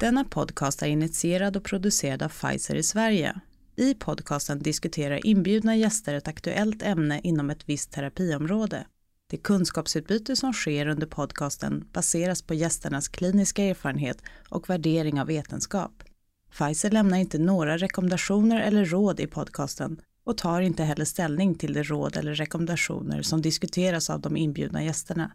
Denna podcast är initierad och producerad av Pfizer i Sverige. I podcasten diskuterar inbjudna gäster ett aktuellt ämne inom ett visst terapiområde. Det kunskapsutbyte som sker under podcasten baseras på gästernas kliniska erfarenhet och värdering av vetenskap. Pfizer lämnar inte några rekommendationer eller råd i podcasten och tar inte heller ställning till de råd eller rekommendationer som diskuteras av de inbjudna gästerna.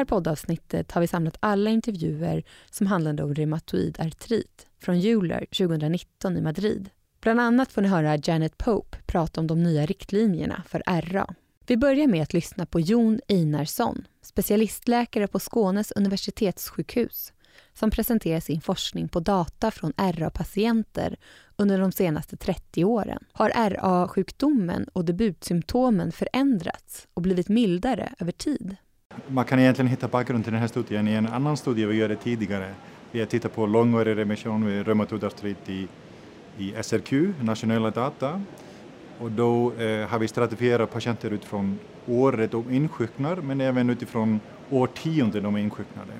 Här poddavsnittet har vi samlat alla intervjuer som handlade om reumatoid artrit från Euler 2019 i Madrid. Bland annat får ni höra Janet Pope prata om de nya riktlinjerna för RA. Vi börjar med att lyssna på Jon Einarsson, specialistläkare på Skånes universitetssjukhus som presenterar sin forskning på data från RA-patienter under de senaste 30 åren. Har RA-sjukdomen och debutsymptomen förändrats och blivit mildare över tid? Man kan egentligen hitta bakgrund till den här studien i en annan studie vi gjorde tidigare. Vi har tittat på långvarig remission vid reumatoid artrit i, i SRQ, nationella data. Och då eh, har vi stratifierat patienter utifrån året de insjuknar men även utifrån årtionden de insjuknade.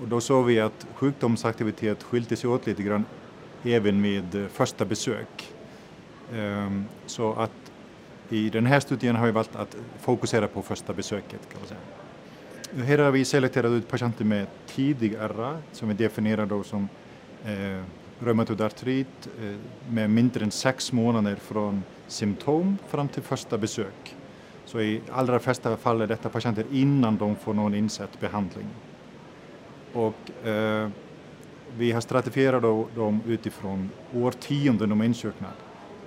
Och då såg vi att sjukdomsaktivitet skilte sig åt lite grann även vid eh, första besök. Um, så att i den här studien har vi valt att fokusera på första besöket kan man säga. Här har vi selekterat ut patienter med tidig RA som vi definierar då som eh, reumatoid artrit eh, med mindre än sex månader från symptom fram till första besök. Så i allra flesta fall är detta patienter innan de får någon insatt behandling. Och eh, vi har stratifierat dem utifrån årtionden de insökna.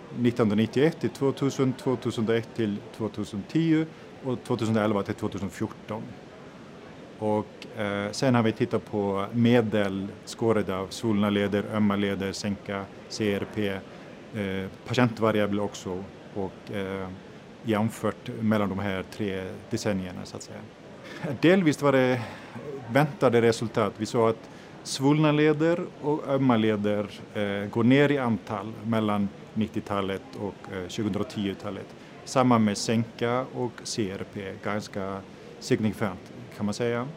1991 till 2000, 2001 till 2010 och 2011 till 2014. Och eh, sen har vi tittat på medel skårade av svullna leder, ömma leder, sänka, CRP, eh, patientvariabel också och eh, jämfört mellan de här tre decennierna så att säga. Delvis var det väntade resultat. Vi såg att svullna leder och ömma leder eh, går ner i antal mellan 90-talet och eh, 2010-talet. Samma med sänka och CRP, ganska signifikant kan man säga.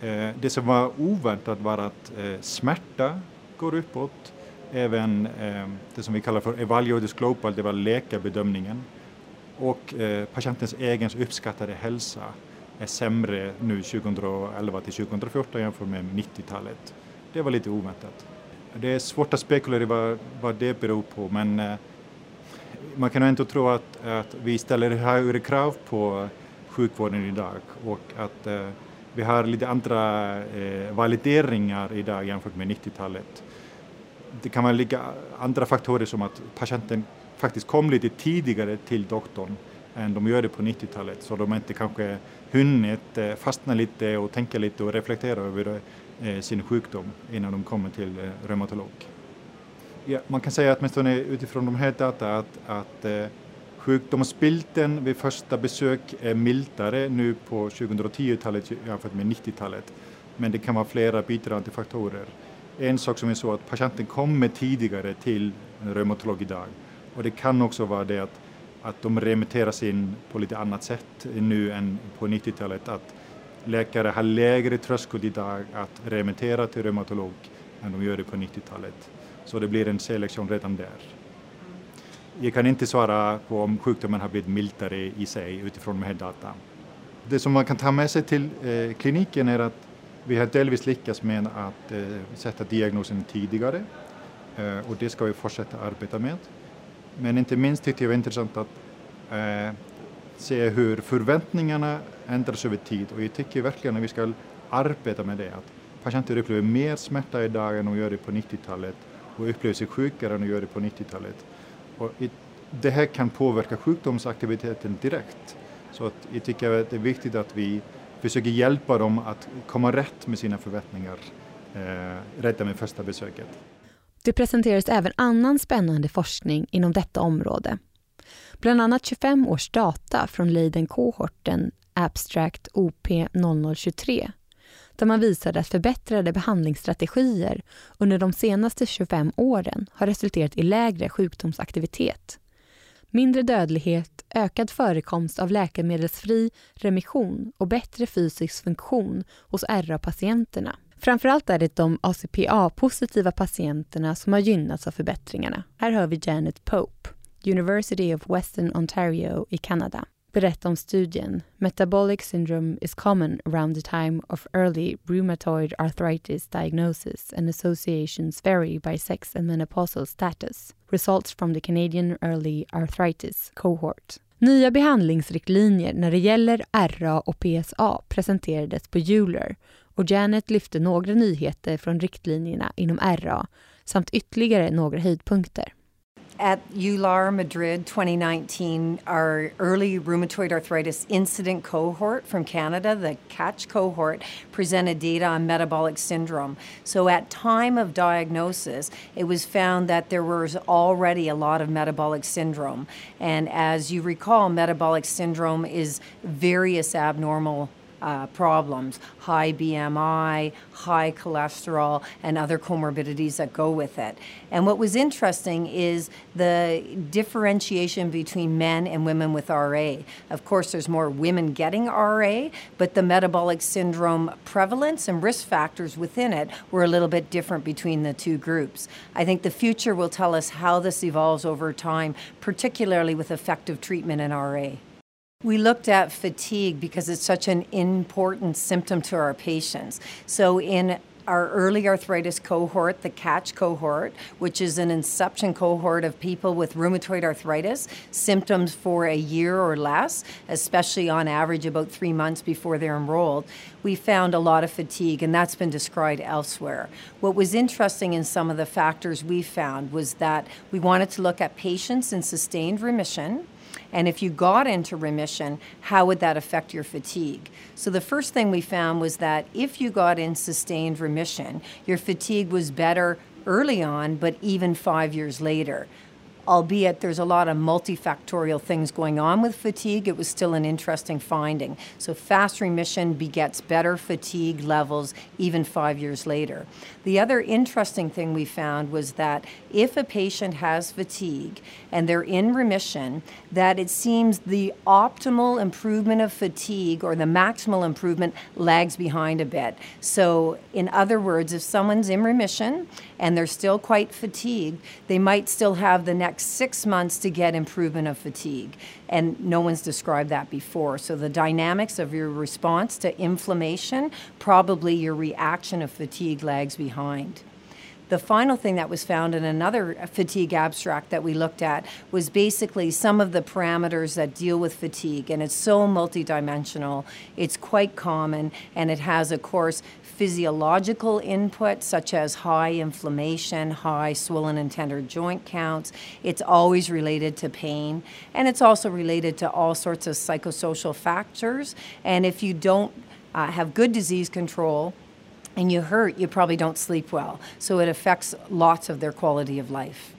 Eh, det som var oväntat var att eh, smärta går uppåt. Även eh, det som vi kallar för evaluated global, det var läkarbedömningen. Och eh, patientens egen uppskattade hälsa är sämre nu 2011 till 2014 jämfört med 90-talet. Det var lite oväntat. Det är svårt att spekulera i vad, vad det beror på men eh, man kan ändå tro att, att vi ställer högre krav på sjukvården idag och att eh, vi har lite andra eh, valideringar idag jämfört med 90-talet. Det kan vara lika andra faktorer som att patienten faktiskt kom lite tidigare till doktorn än de gör det på 90-talet så de inte kanske hunnit eh, fastna lite och tänka lite och reflektera över eh, sin sjukdom innan de kommer till eh, reumatolog. Ja, man kan säga att åtminstone utifrån de här data att, att eh, Sjukdomsbilden vid första besök är mildare nu på 2010-talet jämfört med 90-talet. Men det kan vara flera bidragande faktorer. En sak som är så att patienten kommer tidigare till en reumatolog idag. Och det kan också vara det att, att de remitteras in på lite annat sätt nu än på 90-talet. Att läkare har lägre tröskel idag att remittera till reumatolog än de gör det på 90-talet. Så det blir en selektion redan där. Jag kan inte svara på om sjukdomen har blivit mildare i sig utifrån de här data. Det som man kan ta med sig till eh, kliniken är att vi har delvis lyckats med att eh, sätta diagnosen tidigare eh, och det ska vi fortsätta arbeta med. Men inte minst tyckte jag det var intressant att eh, se hur förväntningarna ändras över tid och jag tycker verkligen att vi ska arbeta med det. Att patienter upplever mer smärta idag än de gör det på 90-talet och upplever sig sjukare än de gör det på 90-talet. Och det här kan påverka sjukdomsaktiviteten direkt. Så att jag tycker att det är viktigt att vi försöker hjälpa dem att komma rätt med sina förväntningar eh, redan med första besöket. Det presenteras även annan spännande forskning inom detta område. Bland annat 25 års data från Leiden-kohorten Abstract OP 0023 där man visade att förbättrade behandlingsstrategier under de senaste 25 åren har resulterat i lägre sjukdomsaktivitet, mindre dödlighet, ökad förekomst av läkemedelsfri remission och bättre fysisk funktion hos RA-patienterna. Framförallt är det de ACPA-positiva patienterna som har gynnats av förbättringarna. Här hör vi Janet Pope, University of Western Ontario i Kanada berätta om studien Metabolic syndrome is common around the time of early rheumatoid arthritis diagnosis and associations vary by sex and menopausal status. Results from the Canadian Early Arthritis Cohort. Nya behandlingsriktlinjer när det gäller RA och PSA presenterades på Euler och Janet lyfte några nyheter från riktlinjerna inom RA samt ytterligare några höjdpunkter. At EULAR Madrid 2019, our early rheumatoid arthritis incident cohort from Canada, the CATCH cohort, presented data on metabolic syndrome. So at time of diagnosis, it was found that there was already a lot of metabolic syndrome. And as you recall, metabolic syndrome is various abnormal uh, problems high BMI, high cholesterol, and other comorbidities that go with it. And what was interesting is the differentiation between men and women with RA. Of course, there's more women getting RA, but the metabolic syndrome prevalence and risk factors within it were a little bit different between the two groups. I think the future will tell us how this evolves over time, particularly with effective treatment in RA. We looked at fatigue because it's such an important symptom to our patients. So, in our early arthritis cohort, the CATCH cohort, which is an inception cohort of people with rheumatoid arthritis, symptoms for a year or less, especially on average about three months before they're enrolled, we found a lot of fatigue, and that's been described elsewhere. What was interesting in some of the factors we found was that we wanted to look at patients in sustained remission and if you got into remission, how would that affect your fatigue? So the first thing we found was that if you got in sustained remission, your fatigue was better early on, but even five years later albeit there's a lot of multifactorial things going on with fatigue, it was still an interesting finding. So, fast remission begets better fatigue levels even five years later. The other interesting thing we found was that if a patient has fatigue and they're in remission, that it seems the optimal improvement of fatigue or the maximal improvement lags behind a bit. So, in other words, if someone's in remission and they're still quite fatigued, they might still have the next six months to get improvement of fatigue. And no one's described that before. So the dynamics of your response to inflammation, probably your reaction of fatigue lags behind. The final thing that was found in another fatigue abstract that we looked at was basically some of the parameters that deal with fatigue. And it's so multidimensional, it's quite common, and it has, of course, physiological input such as high inflammation, high swollen and tender joint counts. It's always related to pain, and it's also related to all sorts of psychosocial factors. And if you don't uh, have good disease control, and you hurt, you probably don't sleep well. So it affects lots of their quality of life.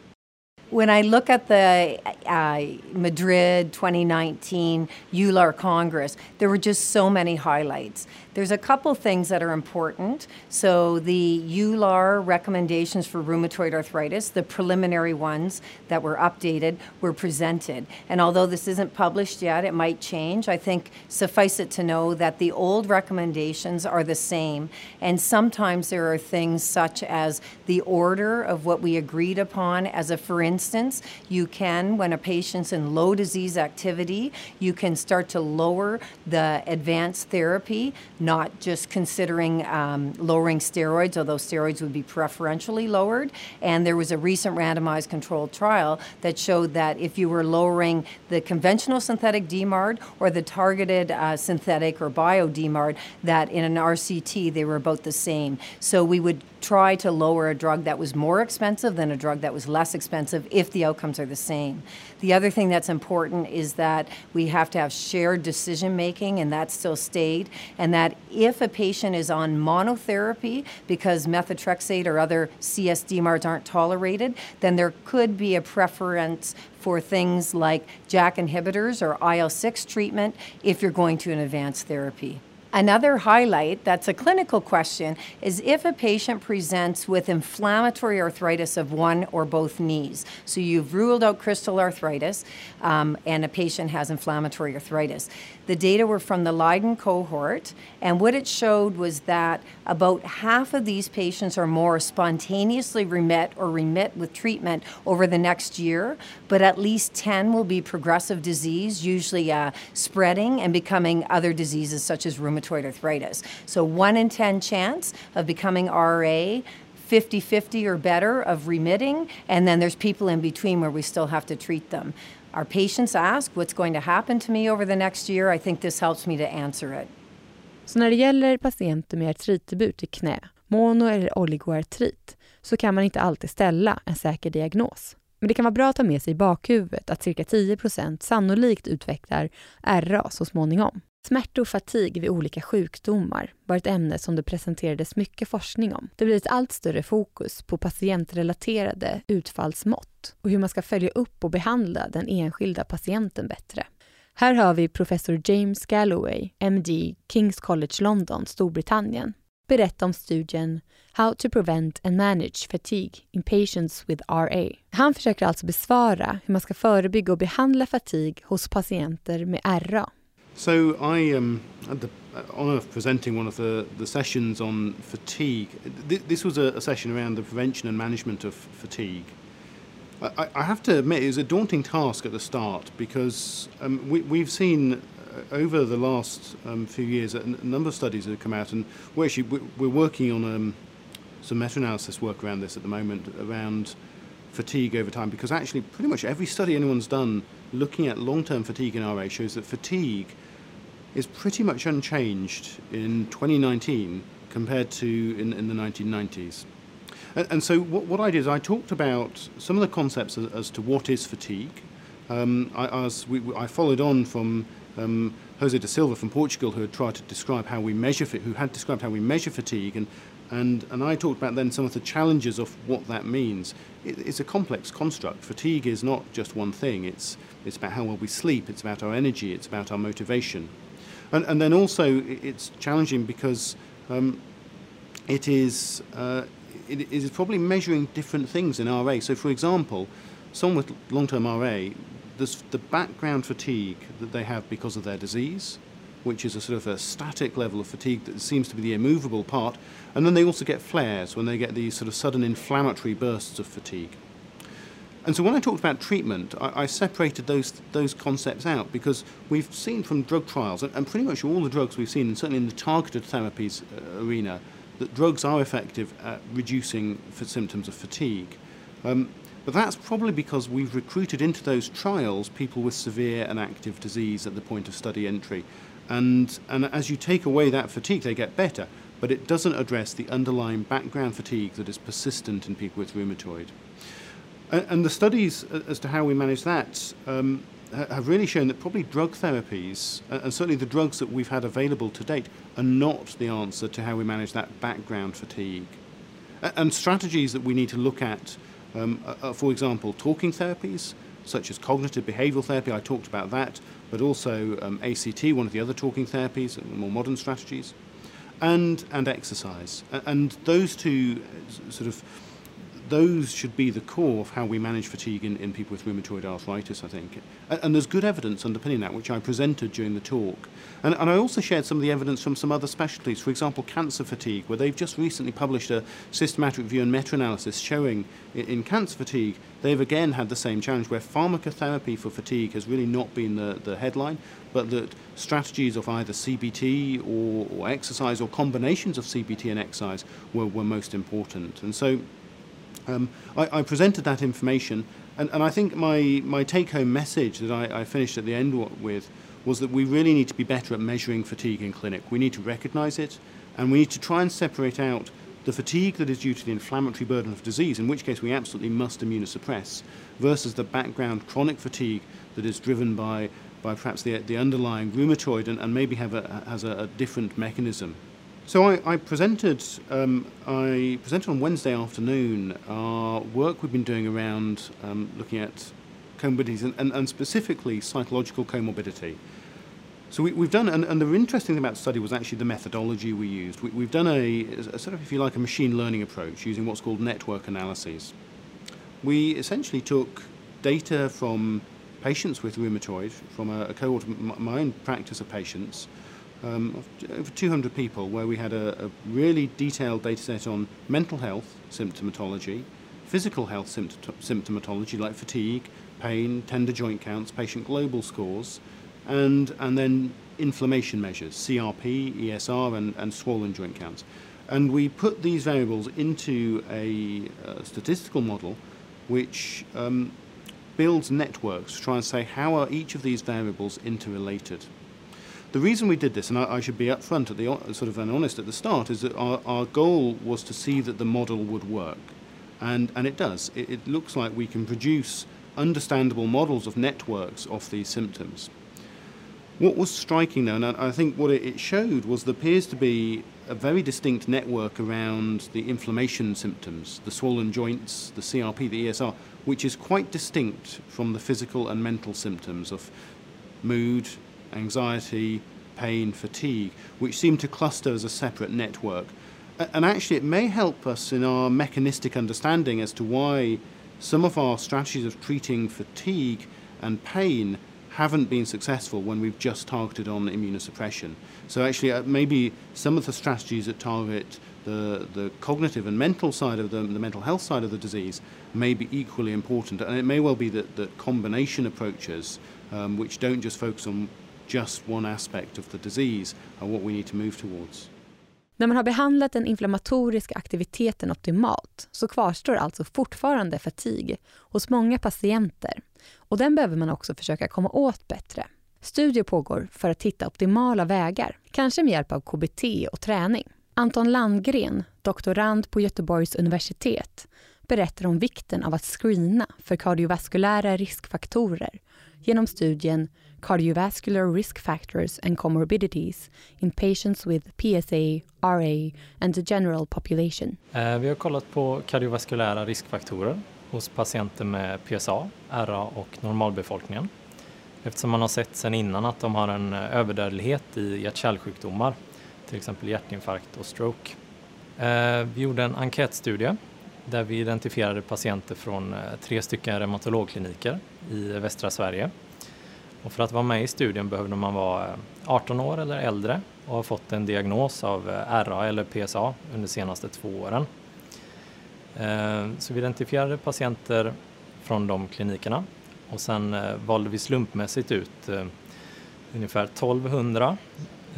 When I look at the uh, Madrid 2019 EULAR Congress, there were just so many highlights. There's a couple things that are important. So the EULAR recommendations for rheumatoid arthritis, the preliminary ones that were updated, were presented. And although this isn't published yet, it might change. I think suffice it to know that the old recommendations are the same. And sometimes there are things such as the order of what we agreed upon. As a for instance, you can, when a patient's in low disease activity, you can start to lower the advanced therapy not just considering um, lowering steroids, although steroids would be preferentially lowered. And there was a recent randomized controlled trial that showed that if you were lowering the conventional synthetic DMARD or the targeted uh, synthetic or bio DMARD, that in an RCT they were about the same. So we would try to lower a drug that was more expensive than a drug that was less expensive if the outcomes are the same. The other thing that's important is that we have to have shared decision making, and that still stayed, and that if a patient is on monotherapy because methotrexate or other CSDMARs aren't tolerated, then there could be a preference for things like JAK inhibitors or IL 6 treatment if you're going to an advanced therapy. Another highlight that's a clinical question is if a patient presents with inflammatory arthritis of one or both knees. So you've ruled out crystal arthritis um, and a patient has inflammatory arthritis. The data were from the Leiden cohort, and what it showed was that about half of these patients or more spontaneously remit or remit with treatment over the next year, but at least 10 will be progressive disease, usually uh, spreading and becoming other diseases such as rheumatoid rheumatoid arthritis. So, one in 10 chance of becoming RA. 50 50 or better of remitting, and then there's people in between where we still have to treat them. Our patients ask what's going to happen to me over the next year. I think this helps me to answer it. Så när det gäller patienter med artritdebut i knä, mono eller oligoartrit, så kan man inte alltid ställa en säker diagnos. Men det kan vara bra att ta med sig i bakhuvudet att cirka 10% sannolikt utvecklar RA så småningom. Smärta och fatig vid olika sjukdomar var ett ämne som det presenterades mycket forskning om. Det blir ett allt större fokus på patientrelaterade utfallsmått och hur man ska följa upp och behandla den enskilda patienten bättre. Här har vi professor James Galloway, MD, Kings College London, Storbritannien, berätta om studien How to prevent and manage fatigue in patients with RA. Han försöker alltså besvara hur man ska förebygga och behandla fatig hos patienter med RA. So I um, had the honour of presenting one of the, the sessions on fatigue. This was a, a session around the prevention and management of fatigue. I, I, have to admit, it was a daunting task at the start because um, we, have seen uh, over the last um, few years a number of studies that have come out, and we're actually we're working on um, some meta-analysis work around this at the moment around fatigue over time because actually pretty much every study anyone's done looking at long-term fatigue in RA shows that fatigue is pretty much unchanged in 2019 compared to in, in the 1990s. And, and so what, what, I did is I talked about some of the concepts as, as to what is fatigue. Um, I, as we, I followed on from um, Jose da Silva from Portugal, who had tried to describe how we measure, who had described how we measure fatigue, and and, and I talked about then some of the challenges of what that means. It, it's a complex construct. Fatigue is not just one thing. It's it's about how well we sleep. It's about our energy. It's about our motivation, and and then also it's challenging because um, it is uh, it is probably measuring different things in RA. So, for example, someone with long-term RA, there's the background fatigue that they have because of their disease, which is a sort of a static level of fatigue that seems to be the immovable part, and then they also get flares when they get these sort of sudden inflammatory bursts of fatigue. And so when I talked about treatment, I, I separated those those concepts out because we've seen from drug trials, and, and pretty much all the drugs we've seen, and certainly in the targeted therapies uh, arena, that drugs are effective at reducing symptoms of fatigue. Um, but that's probably because we've recruited into those trials people with severe and active disease at the point of study entry. And, and as you take away that fatigue, they get better, but it doesn't address the underlying background fatigue that is persistent in people with rheumatoid. And, the studies as to how we manage that um, have really shown that probably drug therapies, and certainly the drugs that we've had available to date, are not the answer to how we manage that background fatigue. And strategies that we need to look at, um, are, for example, talking therapies, such as cognitive behavioral therapy, I talked about that, but also um, ACT, one of the other talking therapies, more modern strategies, and, and exercise. And those two uh, sort of those should be the core of how we manage fatigue in, in people with rheumatoid arthritis, I think. And, and, there's good evidence underpinning that, which I presented during the talk. And, and, I also shared some of the evidence from some other specialties, for example, cancer fatigue, where they've just recently published a systematic review and meta analysis showing in, in cancer fatigue, they've again had the same challenge where pharmacotherapy for fatigue has really not been the, the headline, but that strategies of either CBT or, or exercise or combinations of CBT and exercise were, were most important. And so um, I, I, presented that information, and, and I think my, my take home message that I, I finished at the end with was that we really need to be better at measuring fatigue in clinic. We need to recognize it, and we need to try and separate out the fatigue that is due to the inflammatory burden of disease, in which case we absolutely must immunosuppress, versus the background chronic fatigue that is driven by, by perhaps the, the underlying rheumatoid and, and maybe have a, has a, a different mechanism. So I, I presented. Um, I presented on Wednesday afternoon our work we've been doing around um, looking at comorbidities and, and, and, specifically psychological comorbidity. So we, have done, and, and, the interesting thing about the study was actually the methodology we used. We, have done a, a, sort of, if you like, a machine learning approach using what's called network analyses. We essentially took data from patients with rheumatoid, from a, a cohort my own practice of patients, um, over 200 people, where we had a, a really detailed data set on mental health symptomatology, physical health symptomatology like fatigue, pain, tender joint counts, patient global scores, and, and then inflammation measures, CRP, ESR, and, and swollen joint counts. And we put these variables into a, a statistical model which um, builds networks to try and say how are each of these variables interrelated. The reason we did this, and I, I should be upfront at the sort of and honest at the start, is that our, our goal was to see that the model would work, and and it does. It, it looks like we can produce understandable models of networks of these symptoms. What was striking though, and I think what it showed was there appears to be a very distinct network around the inflammation symptoms, the swollen joints, the CRP, the ESR, which is quite distinct from the physical and mental symptoms of mood, anxiety, pain, fatigue, which seem to cluster as a separate network. And actually, it may help us in our mechanistic understanding as to why some of our strategies of treating fatigue and pain haven't been successful when we've just targeted on immunosuppression. So actually, uh, maybe some of the strategies that target the, the cognitive and mental side of the, the mental health side of the disease may be equally important. And it may well be that, that combination approaches, um, which don't just focus on just one aspect of the disease, and what we need to move towards. När man har behandlat den inflammatoriska aktiviteten optimalt så kvarstår alltså fortfarande fatig hos många patienter och den behöver man också försöka komma åt bättre. Studier pågår för att hitta optimala vägar, kanske med hjälp av KBT och träning. Anton Landgren, doktorand på Göteborgs universitet, berättar om vikten av att screena för kardiovaskulära riskfaktorer genom studien Cardiovascular Risk Factors and Comorbidities in Patients with PSA, RA and the General Population. Eh, vi har kollat på kardiovaskulära riskfaktorer hos patienter med PSA, RA och normalbefolkningen eftersom man har sett sedan innan att de har en eh, överdödlighet i hjärt-kärlsjukdomar, till exempel hjärtinfarkt och stroke. Eh, vi gjorde en enkätstudie där vi identifierade patienter från eh, tre stycken reumatologkliniker i västra Sverige och för att vara med i studien behövde man vara eh, 18 år eller äldre och ha fått en diagnos av eh, RA eller PSA under de senaste två åren. Så vi identifierade patienter från de klinikerna och sen valde vi slumpmässigt ut ungefär 1200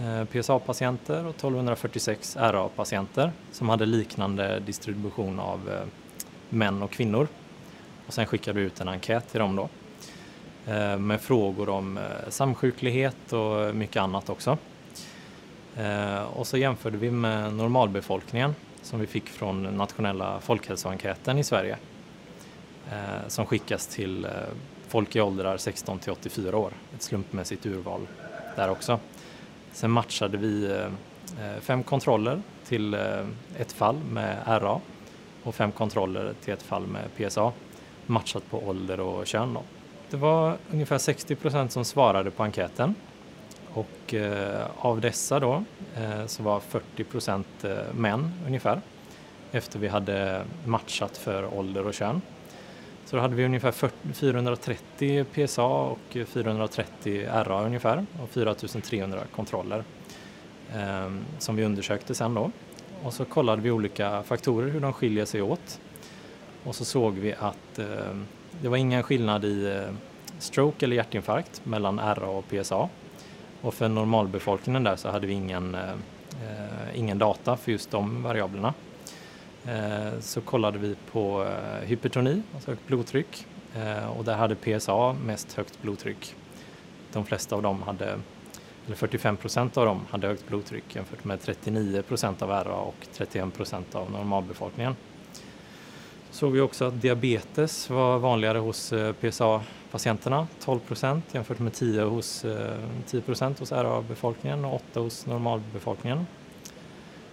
Eh, PSA-patienter och 1246 RA-patienter som hade liknande distribution av eh, män och kvinnor. Och sen skickade vi ut en enkät till dem då. Eh, med frågor om samsjuklighet och mycket annat också. Och så jämförde vi med normalbefolkningen som vi fick från nationella folkhälsoenkäten i Sverige som skickas till folk i åldrar 16 till 84 år, ett slumpmässigt urval där också. Sen matchade vi eh, eh, fem kontroller till eh, ett fall med RA och fem kontroller till ett fall med PSA matchat på ålder och kön. Då. Det var ungefär 60 procent som svarade på enkäten och av dessa då så var 40 procent män ungefär efter vi hade matchat för ålder och kön. Så då hade vi ungefär 430 PSA och 430 RA ungefär och 4300 kontroller eh, som vi undersökte sen då. Och så kollade vi olika faktorer hur de skiljer sig åt och så såg vi att eh, det var ingen skillnad i eh, stroke eller hjärtinfarkt mellan RA och PSA. Och för normalbefolkningen där så hade vi ingen, eh, eh ingen data för just de variablerna. Eh, så kollade vi på eh, hypertoni, alltså högt blodtryck, eh, och där hade PSA mest högt blodtryck. De flesta av dem hade, eller 45 procent av dem hade högt blodtryck jämfört med 39 procent av RA och 31 procent av normalbefolkningen såg vi också att diabetes var vanligare hos PSA-patienterna, 12 procent jämfört med 10, hos, 10 procent hos RA-befolkningen och 8 hos normalbefolkningen.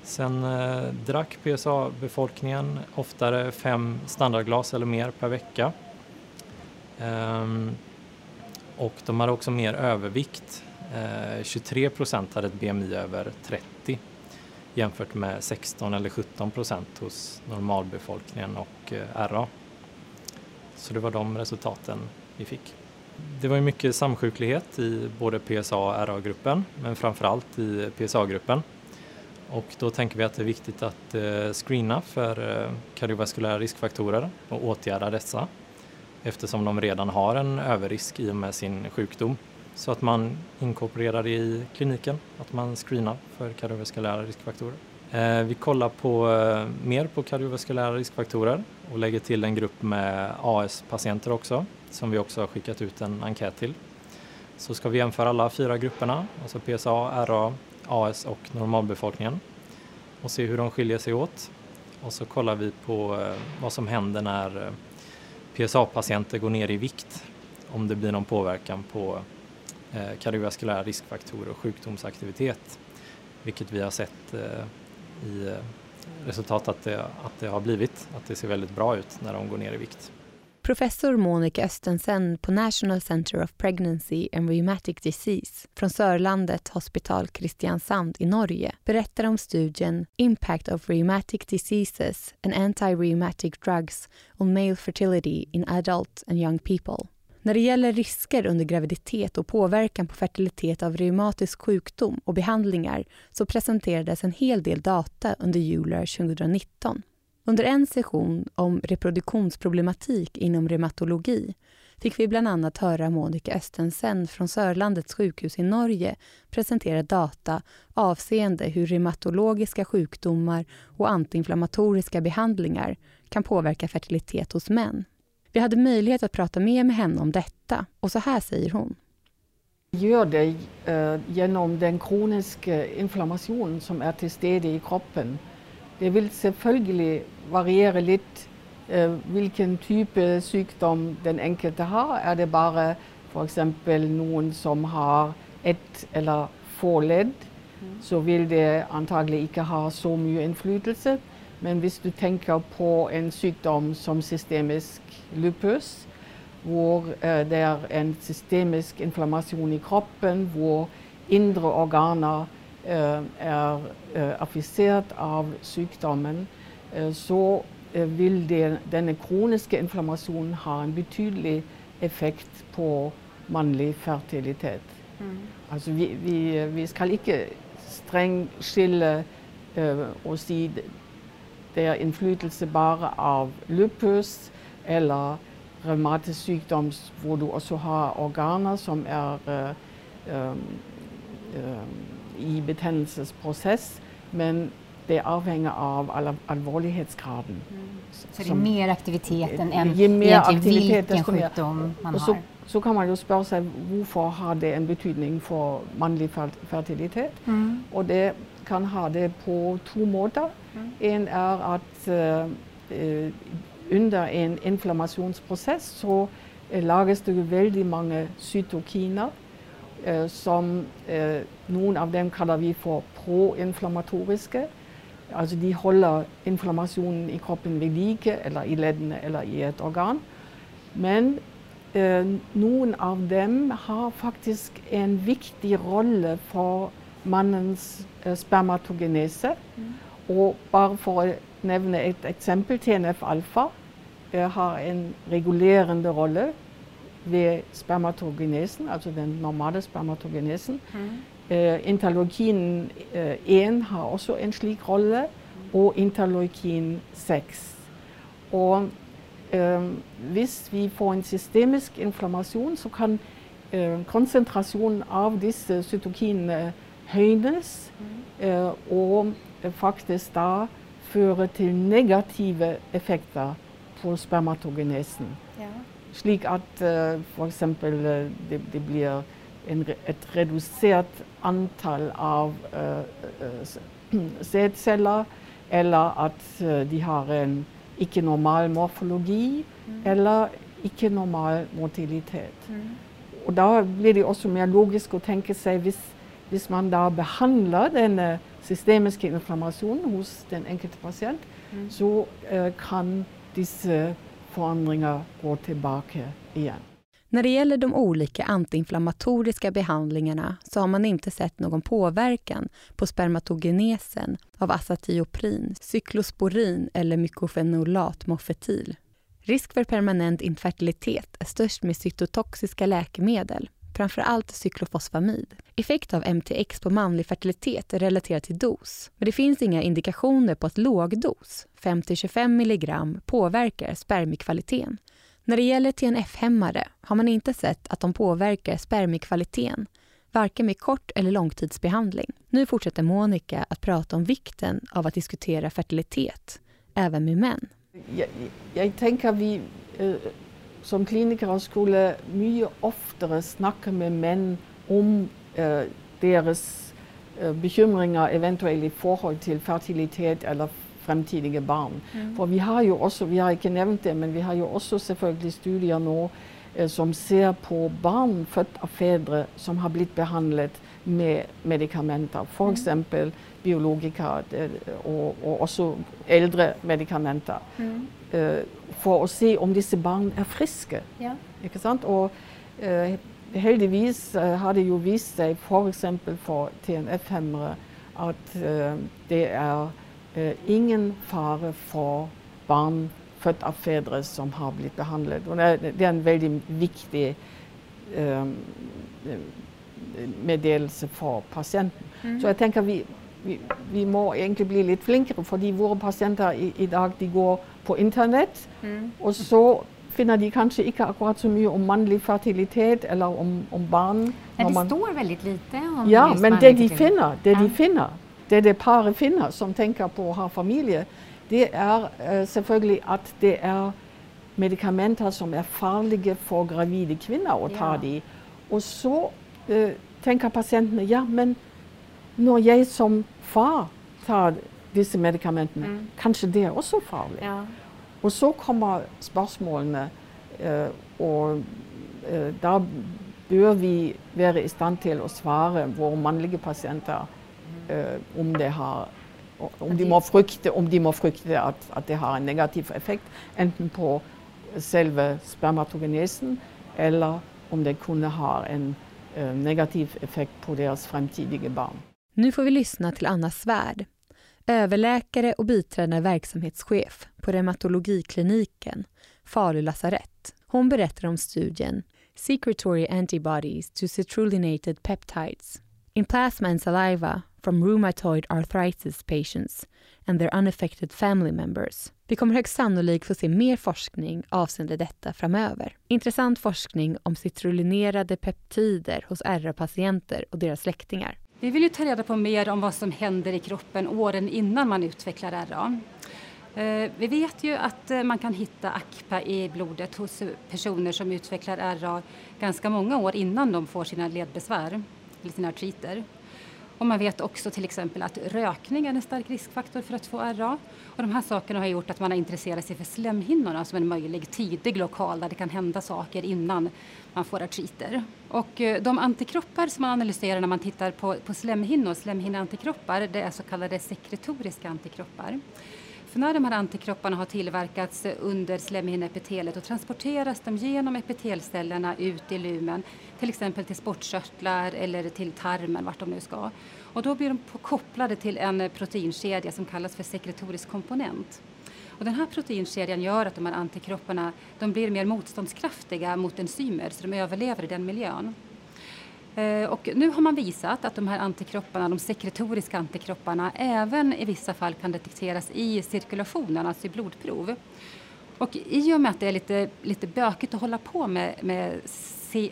Sen eh, drack PSA-befolkningen oftare fem standardglas eller mer per vecka. Ehm, och de hade också mer övervikt eh, 23 procent hade ett BMI över 30 jämfört med 16 eller 17 procent hos normalbefolkningen och eh, RA. Så det var de resultaten vi fick. Det var ju mycket samsjuklighet i både PSA och RA-gruppen, men framförallt i PSA-gruppen. Och då tänker vi att det är viktigt att eh, screena för eh, kardiovaskulära riskfaktorer och åtgärda dessa eftersom de redan har en överrisk i och med sin sjukdom. Så att man inkorporerar det i kliniken, att man screenar för kardiovaskulära riskfaktorer. Eh, vi kollar på, mer på kardiovaskulära riskfaktorer och lägger till en grupp med AS-patienter också som vi också har skickat ut en enkät till. Så ska vi jämföra alla fyra grupperna, alltså PSA, RA, AS och normalbefolkningen och se hur de skiljer sig åt. Och så kollar vi på eh, vad som händer när eh, PSA-patienter går ner i vikt, om det blir någon påverkan på eh, kardiovaskulära riskfaktorer och sjukdomsaktivitet, vilket vi har sett i resultat att det, att det har blivit, att det ser väldigt bra ut när de går ner i vikt. Professor Monica Östensen på National Center of Pregnancy and Rheumatic Disease från Sörlandet Hospital Kristiansand i Norge berättar om studien Impact of Rheumatic Diseases and Anti-Rheumatic Drugs on Male Fertility in Adult and Young People. När det gäller risker under graviditet och påverkan på fertilitet av reumatisk sjukdom och behandlingar så presenterades en hel del data under Euler 2019. Under en session om reproduktionsproblematik inom reumatologi fick vi bland annat höra Monica Östensen från Sörlandets sjukhus i Norge presentera data avseende hur reumatologiska sjukdomar och antiinflammatoriska behandlingar kan påverka fertilitet hos män. Vi hade möjlighet att prata mer med henne om detta och så här säger hon. Gör det eh, genom den kroniska inflammation som är till stede i kroppen det vil selvfølgelig variere litt eh, hvilken type sykdom den enkelte har. Er det bare f.eks. noen som har ett eller få ledd, så vil det antagelig ikke ha så mye innflytelse. Men hvis du tenker på en sykdom som systemisk lupus, hvor eh, det er en systemisk inflammasjon i kroppen, hvor indre organer är eh, afficerat av sjukdomen eh, så vill denna kroniska inflammation ha en betydlig effekt på manlig fertilitet. Mm. Alltså vi, vi, vi ska inte strängt skilja och säga det är inflytelse bara av lupus eller reumatisk sjukdom där du också har organer som är um, um, i betändelseprocess men det avhänger av all allvarlighetsgraden. Mm. Så det är mer aktivitet än egentligen vilken sjukdom man och så, har? Så kan man ju fråga sig varför har det en betydning för manlig fertilitet? Mm. Och det kan ha det på två måter. Mm. En är att uh, under en inflammationsprocess så uh, lagas det väldigt många cytokiner som eh, någon av dem kallar vi för proinflammatoriska. Alltså de håller inflammationen i kroppen vid like eller i leden eller i ett organ. Men eh, någon av dem har faktiskt en viktig roll för mannens eh, spermatogenes. Mm. Och bara för att nämna ett exempel, TNF-alfa har en regulerande roll vid spermatogenesen, alltså den normala spermatogenesen. Mm. Uh, interleukin uh, 1 har också en slik roll och interleukin 6. Och um, hvis vi får en systemisk inflammation så kan koncentrationen av dessa cytokiner höjas mm. uh, och faktiskt då föra till negativa effekter på spermatogenesen. Slik at uh, f.eks. Uh, det, det, blir en, et redusert antall av uh, uh, sædceller, eller at uh, de har en ikke normal morfologi, mm. eller ikke normal motilitet. Mm. Og da blir det også mer logisk å tenke seg hvis, hvis man da behandler denne systemiske inflammasjonen hos den enkelte pasient, mm. så kan disse förändringar går tillbaka igen. När det gäller de olika antiinflammatoriska behandlingarna så har man inte sett någon påverkan på spermatogenesen av azathioprin, cyklosporin eller mykofenolat mofetil. Risk för permanent infertilitet är störst med cytotoxiska läkemedel, framför allt cyklofosfamid. Effekt av MTX på manlig fertilitet är relaterat till dos, men det finns inga indikationer på att lågdos, 5-25 mg, påverkar spermiekvaliteten. När det gäller TNF-hämmare har man inte sett att de påverkar spermiekvaliteten, varken med kort eller långtidsbehandling. Nu fortsätter Monica att prata om vikten av att diskutera fertilitet, även med män. Jag, jag tänker vi eh, som kliniker skulle mycket oftare snacka med män om eh, deras eh, bekymringar eventuellt i förhållande till fertilitet eller framtida barn. Mm. För vi har ju också, vi har inte nämnt det, men vi har ju också selvfølgelig studier nu eh, som ser på barn födda av fäder som har blivit behandlade med medikamenter, för mm. exempel biologika och, och också äldre medikamenter. Mm. För att se om dessa barn är friska. Ja. Ikke sant? Och, uh, heldigvis uh, har det ju visat sig, för exempel för TNF-hämmare, att det är ingen fara för barn födda av fäder som har blivit behandlade. Det är en väldigt viktig um, meddelelse för patienten. Mm. Så jag tänker vi, vi, vi må egentligen bli lite flinkare för våra patienter idag de går på internet mm. och så finner de kanske inte akkurat så mycket om manlig fertilitet eller om, om barn. Nej, det står väldigt lite om Ja, men det de finner, det de finner, det det paret finner som tänker på att ha familj, det är självklart att det är medikamenter som är farliga för gravida kvinnor att ta ja. de. Och så äh, tänker patienten, ja men när jag som far tar dessa medikamenten, mm. kanske det är också farligt. Ja. Och så kommer spörsmålen uh, och uh, där bör vi vara i stand till att svara våra manliga patienter uh, om har om de, må frukta, om de må frukta att, att det har en negativ effekt, enten på själva spermatogenesen eller om det kunde ha en negativ effekt på deras framtida barn. Nu får vi lyssna till Anna Svärd, överläkare och biträdande verksamhetschef på reumatologikliniken Falu lasarett. Hon berättar om studien Secretory Antibodies to Citrulinated Peptides in Plasma and Saliva from Rheumatoid Arthritis Patients and their unaffected family members. Vi kommer högst sannolikt få se mer forskning avseende detta framöver. Intressant forskning om citrulinerade peptider hos RA-patienter och deras släktingar. Vi vill ju ta reda på mer om vad som händer i kroppen åren innan man utvecklar RA. Eh, vi vet ju att eh, man kan hitta ACPA i blodet hos personer som utvecklar RA ganska många år innan de får sina ledbesvär, eller sina artriter. Och man vet också till exempel att rökning är en stark riskfaktor för att få RA. Och de här sakerna har gjort att man har intresserat sig för slemhinnorna alltså som en möjlig tidig lokal där det kan hända saker innan man får artriter. Och eh, de antikroppar som man analyserar när man tittar på, på slemhinnor, slemhinneantikroppar, det är så kallade sekretoriska antikroppar. När de här antikropparna har tillverkats under slemhinneepitelet och transporteras de genom epitelcellerna ut i lumen, till exempel till sportkörtlar eller till tarmen, vart de nu ska. Och då blir de kopplade till en proteinkedja som kallas för sekretorisk komponent. Och den här proteinkedjan gör att de här antikropparna de blir mer motståndskraftiga mot enzymer så de överlever i den miljön. Eh, och nu har man visat att de här antikropparna, de sekretoriska antikropparna, även i vissa fall kan detekteras i cirkulationen, alltså i blodprov. Och i och med att det är lite, lite bökigt att hålla på med, med,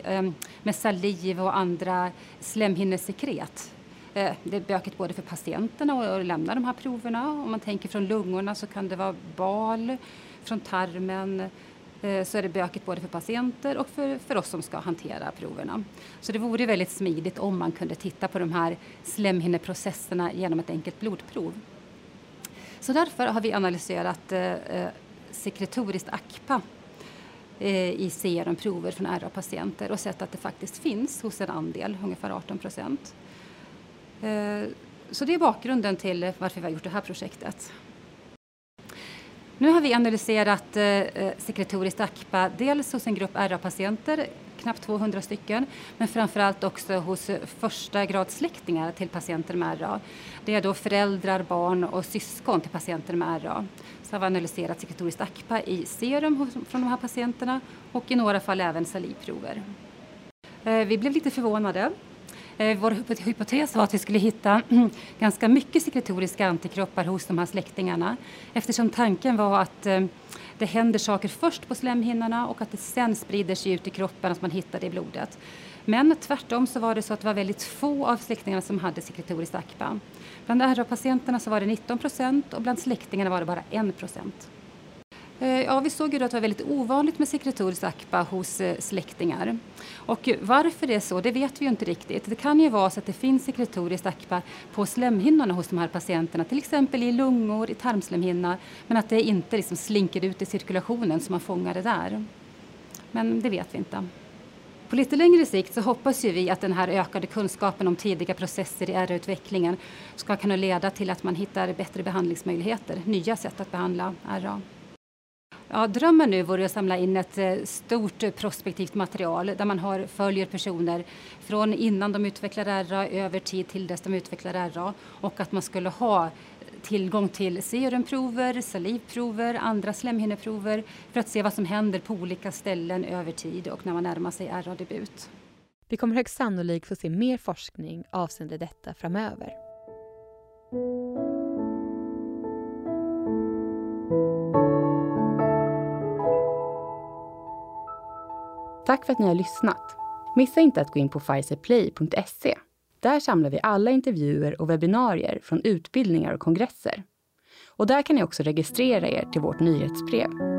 ehm, med saliv och andra slemhinnesekret eh, det är bökigt både för patienterna att lämna de här proverna. Om man tänker från lungorna så kan det vara bal, från tarmen, Eh, så är det bökigt både för patienter och för, för oss som ska hantera proverna. Så det vore väldigt smidigt om man kunde titta på de här slemhinneprocesserna genom ett enkelt blodprov. Så därför har vi analyserat eh, eh sekretoriskt ACPA eh, i serumprover från RA-patienter och sett att det faktiskt finns hos en andel, ungefär 18 procent. Eh, så det är bakgrunden till varför vi har gjort det här projektet. Nu har vi analyserat eh, eh sekretoriskt ACPA dels hos en grupp RA-patienter, knappt 200 stycken, men framförallt också hos eh, första gradsläktingar till patienter med RA. Det är då föräldrar, barn och syskon till patienter med RA. Så har vi analyserat sekretoriskt ACPA i serum från de här patienterna och i några fall även salivprover. Eh, vi blev lite förvånade Eh, vår hypotes var att vi skulle hitta mm, ganska mycket sekretoriska antikroppar hos de här släktingarna eftersom tanken var att eh, det händer saker först på slemhinnorna och att det sen sprider sig ut i kroppen, att man hittar det i blodet. Men tvärtom så var det så att det var väldigt få av släktingarna som hade sekretoriskt ACPA. Bland RA-patienterna så var det 19 procent och bland släktingarna var det bara 1 procent. Eh, ja, vi såg ju att det var väldigt ovanligt med sekretorisk ACPA hos eh, släktingar. Och varför det är så, det vet vi ju inte riktigt. Det kan ju vara så att det finns sekretoriskt ACPA på slemhinnorna hos de här patienterna, till exempel i lungor, i tarmslemhinna, men att det inte liksom slinker ut i cirkulationen så man fångar det där. Men det vet vi inte. På lite längre sikt så hoppas ju vi att den här ökade kunskapen om tidiga processer i RA-utvecklingen ska kunna leda till att man hittar bättre behandlingsmöjligheter, nya sätt att behandla RA. Ja, drömmen nu vore att samla in ett eh, stort eh, prospektivt material där man har, följer personer från innan de utvecklar RA över tid till dess de utvecklar RA och att man skulle ha tillgång till serumprover, salivprover, andra slemhinneprover för att se vad som händer på olika ställen över tid och när man närmar sig RA-debut. Vi kommer högst sannolikt få se mer forskning avseende detta framöver. Tack för att ni har lyssnat. Missa inte att gå in på pfizerplay.se. Där samlar vi alla intervjuer och webbinarier från utbildningar och kongresser. Och där kan ni också registrera er till vårt nyhetsbrev.